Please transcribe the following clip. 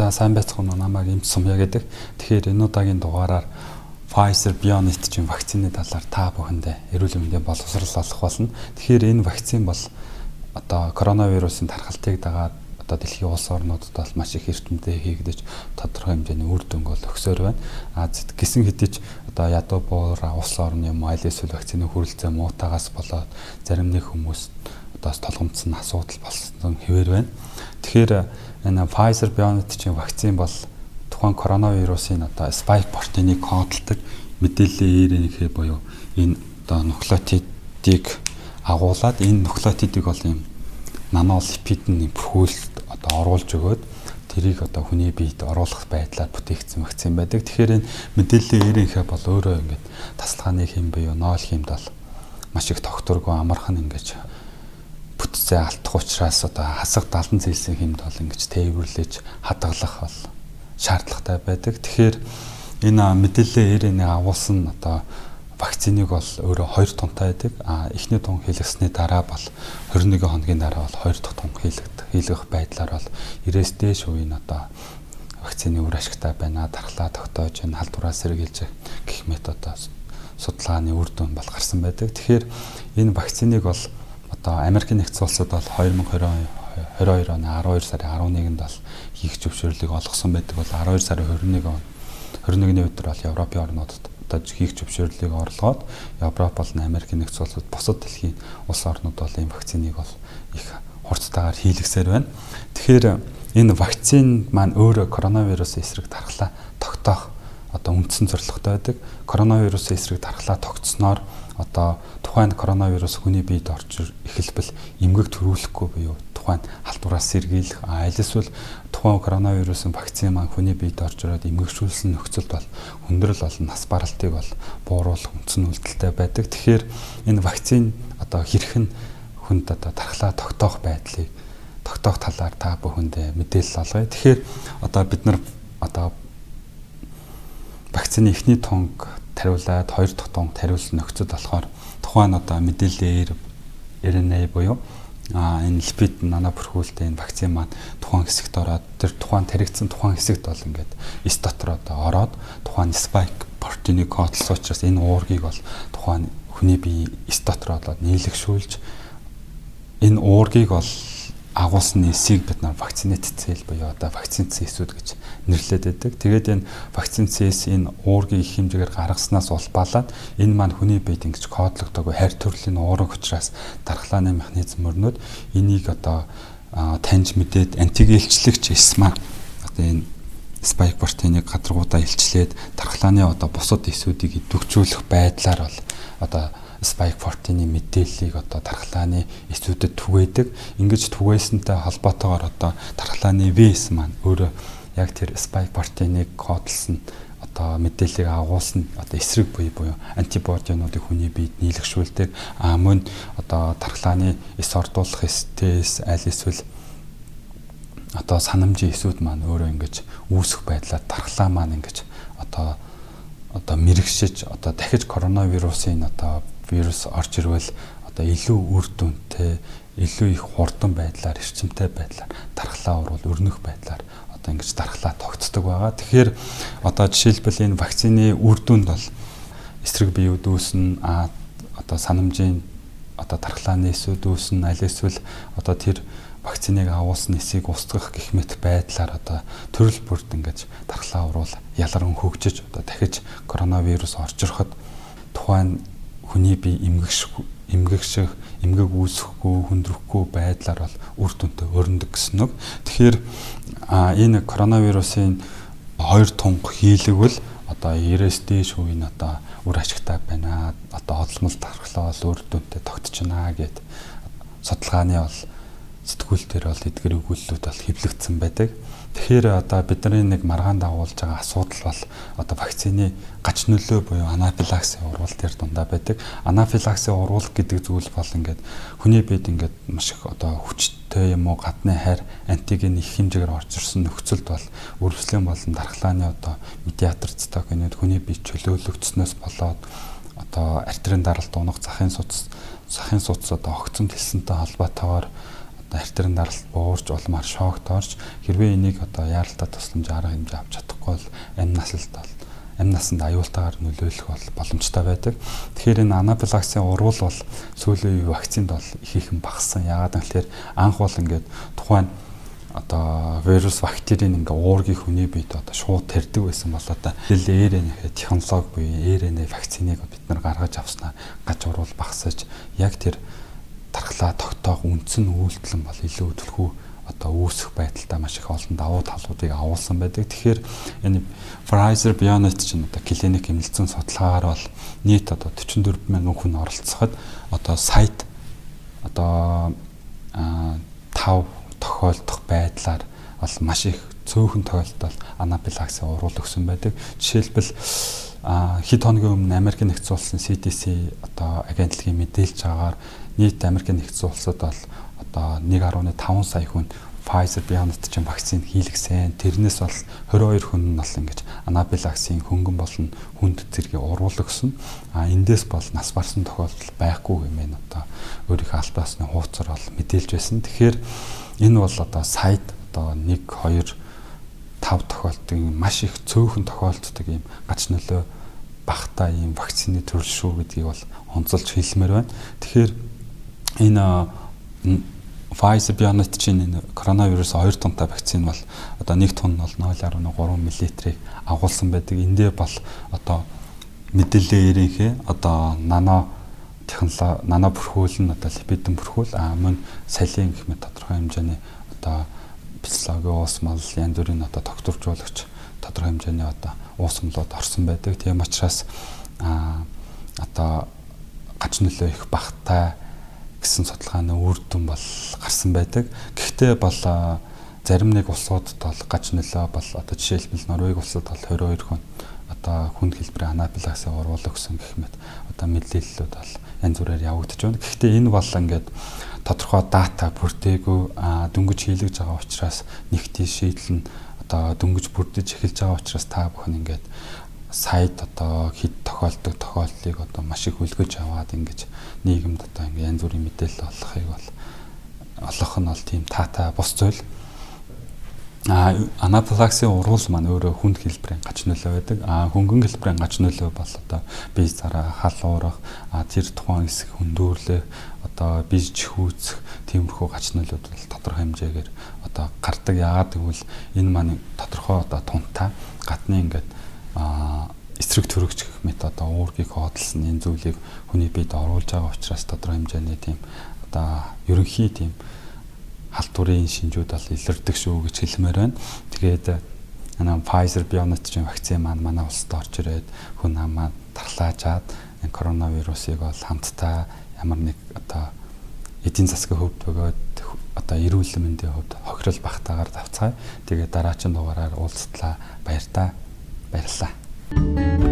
За сайн байцгаана уу намайг Имц Сумья гэдэг. Тэгэхээр энэ удаагийн дугаараар Pfizer BioNTech чинь вакцины талаар та бүхэндээ эрүүл мэндийн боловсрал олох болно. Тэгэхээр энэ вакцин бол одоо коронавирусын тархалтыг дагаад одоо дэлхийн улс орнуудад бол маш их эрчимтэй хийгдэж тодорхой хэмжээний үр дүнг бол өгсөөр байна. А гисэн хэдий одоо ядуу буур улс орны юм аль эсвэл вакцины хүрэлцээ муутагаас болоод зарим нэг хүмүүс одоо толгомцсон асуудал болсон хэвээр байна. Тэгэхээр энэ Pfizer BioNTech-ийн вакцин бол тухайн коронавирусын одоо spike протеинийг кодолдог мэдээллийн РНХ буюу энэ одоо нуклеотидыг агуулад энэ нуклеотидыг бол юм нанолипидны бүрхүүлэлт одоо оруулж өгөөд тэрийг одоо хүний биед оруулах байдлаар бүтээгдсэн вакцин байдаг. Тэгэхээр энэ мэдээллийн РНХ бол өөрөө ингээд тасалгааны хэм буюу ноол хэмд бол маш их тогтворгүй амархан ингэж бүтцээ алдах учраас одоо хасах 70 цэлсийн хэмд бол ингэж тээвэрлэж хадгалах бол шаардлагатай байдаг. Тэгэхээр энэ мэдээллийн РНХ агуулсан одоо вакциныг бол өөрөө хоёр тунтай байдаг. А эхний тун хийлгэсний дараа бол 21 хоногийн дараа бол хоёр дахь тун хийлгэх хийлгэх байдлаар бол 90-с дээш үеийн одоо вакцины үр ашигтай байна. Дархлаа тогтоож, энэ халдвараа сэргийлж гэх мэт одоо судалгааны үр дүн бол гарсан байдаг. Тэгэхээр энэ вакциныг бол одоо Америк нэгдсэн улсад бол 2020 22 оны 12 сарын 11-нд бол хийх зөвшөөрлийг олгосон байдаг бол 12 сарын 21 он 21-ний өдөр бол Европын орнуудад одоо хийх зөвшөөрлийг орлогоод Европ болон Америк нэгдсэн улсууд бусад дэлхийн улс орнууд бол ийм вакциныг бол их хурцтайгаар хийлгэсээр байна. Тэгэхээр энэ вакцин маань өөрөө коронавирусын эсрэг тархлаа тогтоох одоо үндсэн зорилготой байдаг. Коронавирусын эсрэг тархлаа тогтсноор одоо тухайн коронавирус хүний биед орж эхэлбэл эмгэг төрүүлэхгүй буюу тухайн халдвараас сэргийлэх аль эсвэл тухайн коронавирусын вакцин маань хүний биед орж ирээд эмгэгшүүлсэн нөхцөлд бол хүндрэл болон нас баралтыг бол бууруулах үндсэн үйлдэлтэй байдаг. Тэгэхээр энэ вакцин одоо хэрхэн хүнд одоо тархлаа тогтоох байдлыг тогтоох талаар та бүхэндээ мэдээлэл олгоё. Тэгэхээр одоо бид нар одоо вакцины эхний тунг тариулаад хоёр дахь тунг тариулсан нөхцөл болохоор тухайн одоо мэдээлэл RNA буюу а энэ липид нано бүрхүүлтэй энэ вакцин маань тухайн хэсэгт ороод тэр тухайн таригдсан тухайн хэсэгт бол ингээд эс дотор одоо ороод тухайн spike протеинийг кодлсон учраас энэ уургийг бол тухайн хүний бие эс дотор болоод нийлэгшүүлж энэ уургийг бол агуулсан эсийг бид нар вакцинат цэл буюу одоо вакцин цэсүүд гэж нэрлэдэг байдаг. Тэгээд энэ вакцин цэс энэ уургийн их хэмжээгээр гаргаснаас улбалаад энэ маань хүний биед ингэж кодлогдоогүй хайр төрлийн уураг учраас дархлааны механизм өрнөд энийг одоо таньж мэдээд антигэлчлэгч эсмаа одоо энэ спайк протеиныг гадаргуудаа илчлээд дархлааны одоо бусад эсүүдийг идэвхжүүлэх байдлаар бол одоо spike protein-ы мэдээллийг одоо тархлааны эсүүдэд түгээдэг. Ингэж түгээсэнтэй холбоотойгоор одоо тархлааны вес маань өөрөө яг тэр spike protein-ыг кодлсон одоо мэдээллийг агуулсан одоо эсрэг буй буюу антибодинуудыг хүний биед нийлэгшүүлдэг. А мөн одоо тархлааны эс ордуулах эстэс аль эсвэл одоо санамжийн эсүүд маань өөрөө ингэж үүсэх байдлаар тархлаа маань ингэж одоо одоо мэрэгшиж одоо дахиж коронавирусын одоо вирус орж ирвэл одоо илүү үр дүнтэй, илүү их хурдан байдлаар, эрчимтэй байдлаар дархлаа урвал өрнөх байдлаар одоо ингэж дархлаа тогтдог байгаа. Тэгэхээр одоо жишээлбэл энэ вакцины үр дүнд бол эсрэг бие үдүүсэн а одоо санамжийн одоо дархлааны эсүүд үүсэн аль эсвэл одоо тэр вакциныг агуулсан эсийг устгах гэх мэт байдлаар одоо төрөл бүрд ингэж дархлаа урвал ялгарн хөгжиж одоо дахиж коронавирус орж ироход тухайн хүний бие эмгэгших эмгэгших эмгэг үүсэхгүй хүндрэхгүй байдлаар бол үр дүнтэй өрнөдөг гэсэн үг. Тэгэхээр энэ коронавирусын хоёр тунх хийлэгвэл одоо 90-с дээш үеийн одоо үр ашигтай байна. Одоо хотлмол тархлаа бол үр дүнтэй тогтчихна гэд судалгааны бол сэтгүүл дээр бол эдгээр өгүүлэлүүд бол хэвлэгдсэн байдаг. Тэгэхээр одоо бидний нэг маргаан дагуулж байгаа асуудал бол одоо вакцины гач нөлөө буюу анафилаксын урвал дээр дундаа байдаг. Анафилаксын урвал гэдэг зүйл бол ингээд хүний биед ингээд маш их одоо хүчтэй юм уу гадны хайр антиген их хэмжээгээр орж ирсэн нөхцөлд бол үрвслийн болон дархлааны одоо медиатор цитокинууд хүний биед чөлөөлөгдснөөс болоод одоо артерийн даралт унах захын суц захын суц одоо огцон тэлсэнтэй холбоотойгоор артерийн даралт буурч улмаар шокт орж хэрвээ энийг одоо яаралтай тусламж арга хэмжээ авч чадахгүй бол амь насалт бол амь насанд аюултайгаар нөлөөлөх бол боломжтой байдаг. Тэгэхээр энэ анафилаксийн урвал бол сүүлийн үеийн вакцинд бол их ихэн багассан. Яагаад гэвэл анх бол ингээд тухайн одоо вирус бактерийн ингээ уургийг хүний биед одоо шууд тарьдаг байсан бол одоо РНА технологи буюу РНА вакциныг бид нар гаргаж авснаа гаж урвал багасаж яг тэр тархлаа тогтоох үндсэн үйлдэл нь бол илүү төлхөө одоо үүсэх байдалтай маш их олон давуу талуудыг агуулсан байдаг. Тэгэхээр энэ Pfizer BioNTech чинь одоо клиник эмнэлзэн судалгаагаар бол нийт одоо 44 мянган хүн оролцоход одоо сайт одоо 5 тохиолдох байдлаар бол маш их цөөхөн тохиолдолд анафилакси уруул өгсөн байдаг. Жишээлбэл хэд хоногийн өмнө Америк нэгдсэн улсын CDC одоо агентлагийн мэдээлж байгаагаар нийт Америк нэгдсэн улсад бол одоо 1.5 сая хүн Pfizer BioNTech вакцины хийлгсэн. Тэрнээс бол 22 хүн нь бол ингэж анафилаксийн хөнгөн болон хүнд зэргийн уруулаг гэсэн. А эндээс бол нас барсан тохиолдол байхгүй гэмээр одоо өөрийнхөө албаасны хууцар бол мэдээлж байсан. Тэгэхээр энэ бол одоо сайд одоо 1 2 5 тохиолддог маш их цөөхөн тохиолддог юм гач нөлөө багтаа ийм вакцины төрөл шүү гэдгийг бол онцолж хэлмээр байна. Тэгэхээр энэ Pfizer BioNTech-ийн энэ коронавирус 2 тонтой вакцин бол одоо 1 тонн бол 0.3 мл-ийг агуулсан байдаг. Эндээ бол одоо мэдээлэл ерөнхий одоо нано технологи нано бүрхүүл нь одоо липидэн бүрхүүл а мөн салийн гэх мэт тодорхой хэмжээний одоо физиологи уус мал янз бүрийн одоо докторжуулагч тодорхой хэмжээний одоо уус млууд орсон байдаг. Тийм учраас а одоо гач нөлөө их багтай гэсэн судалгааны үр дүн бол гарсан байдаг. Гэхдээ бол зарим нэг улсуудад бол гач нөлөө бол одоо жишээлбэл Норвеги улсад бол 22 хүн одоо хүнд хэлбэрийн анафилаксыг оруулах гэсэн гэх мэт одоо мэдээллүүд бол янз бүрээр явагдаж байна. Гэхдээ энэ бол ингээд тодорхой дата бүрдээгүй дөнгөж хийлгэж байгаа учраас нэгтийн шийдэл нь одоо дөнгөж бүрдэж эхэлж байгаа учраас та бүхэн ингээд сайд одоо хэд тохиолдог тохиолдлыг одоо маш их үлгэж аваад ингэж нийгэмд одоо ингэ янз бүрийн мэдээлэл олохыг бол олох нь бол тийм таатай бус зүйл. А анафилаксийн уруул маань өөрөө хүнд хэлбэрийн гач нөлөө байдаг. А хөнгөн хэлбэрийн гач нөлөө бол одоо бие зараа, хал уурах, а тэр тухайн хэсэг хөндөөрлөх, одоо бие чихүүцэх тиймэрхүү гач нөлөөд бол тодорхой хэмжээгээр одоо гардаг. Яагаад гэвэл энэ маань тодорхой одоо тунтай гадны ингээд эсрэг төрөгч гэх мэт одоо уургийг хоодолсон энэ зүйлийг хүний биед оруулж байгаа учраас тодорхой хэмжээний тийм одоо ерөнхий тийм халтурын шинжүүд бол илэрдэг шүү гэж хэлмээр байна. Тэгээд манай Pfizer BioNTech-ийн вакцины маань манай улсад орж ирээд хүн амаа тарлаажаад энэ коронавирусыг бол хамтдаа ямар нэг одоо эдийн засгийн хөвд бөгөөд одоо эрүүл мэндийн хувьд хохирол багтаагаар давцгаая. Тэгээд дараагийн дугаараар уулзтлаа баяр та баярлалаа.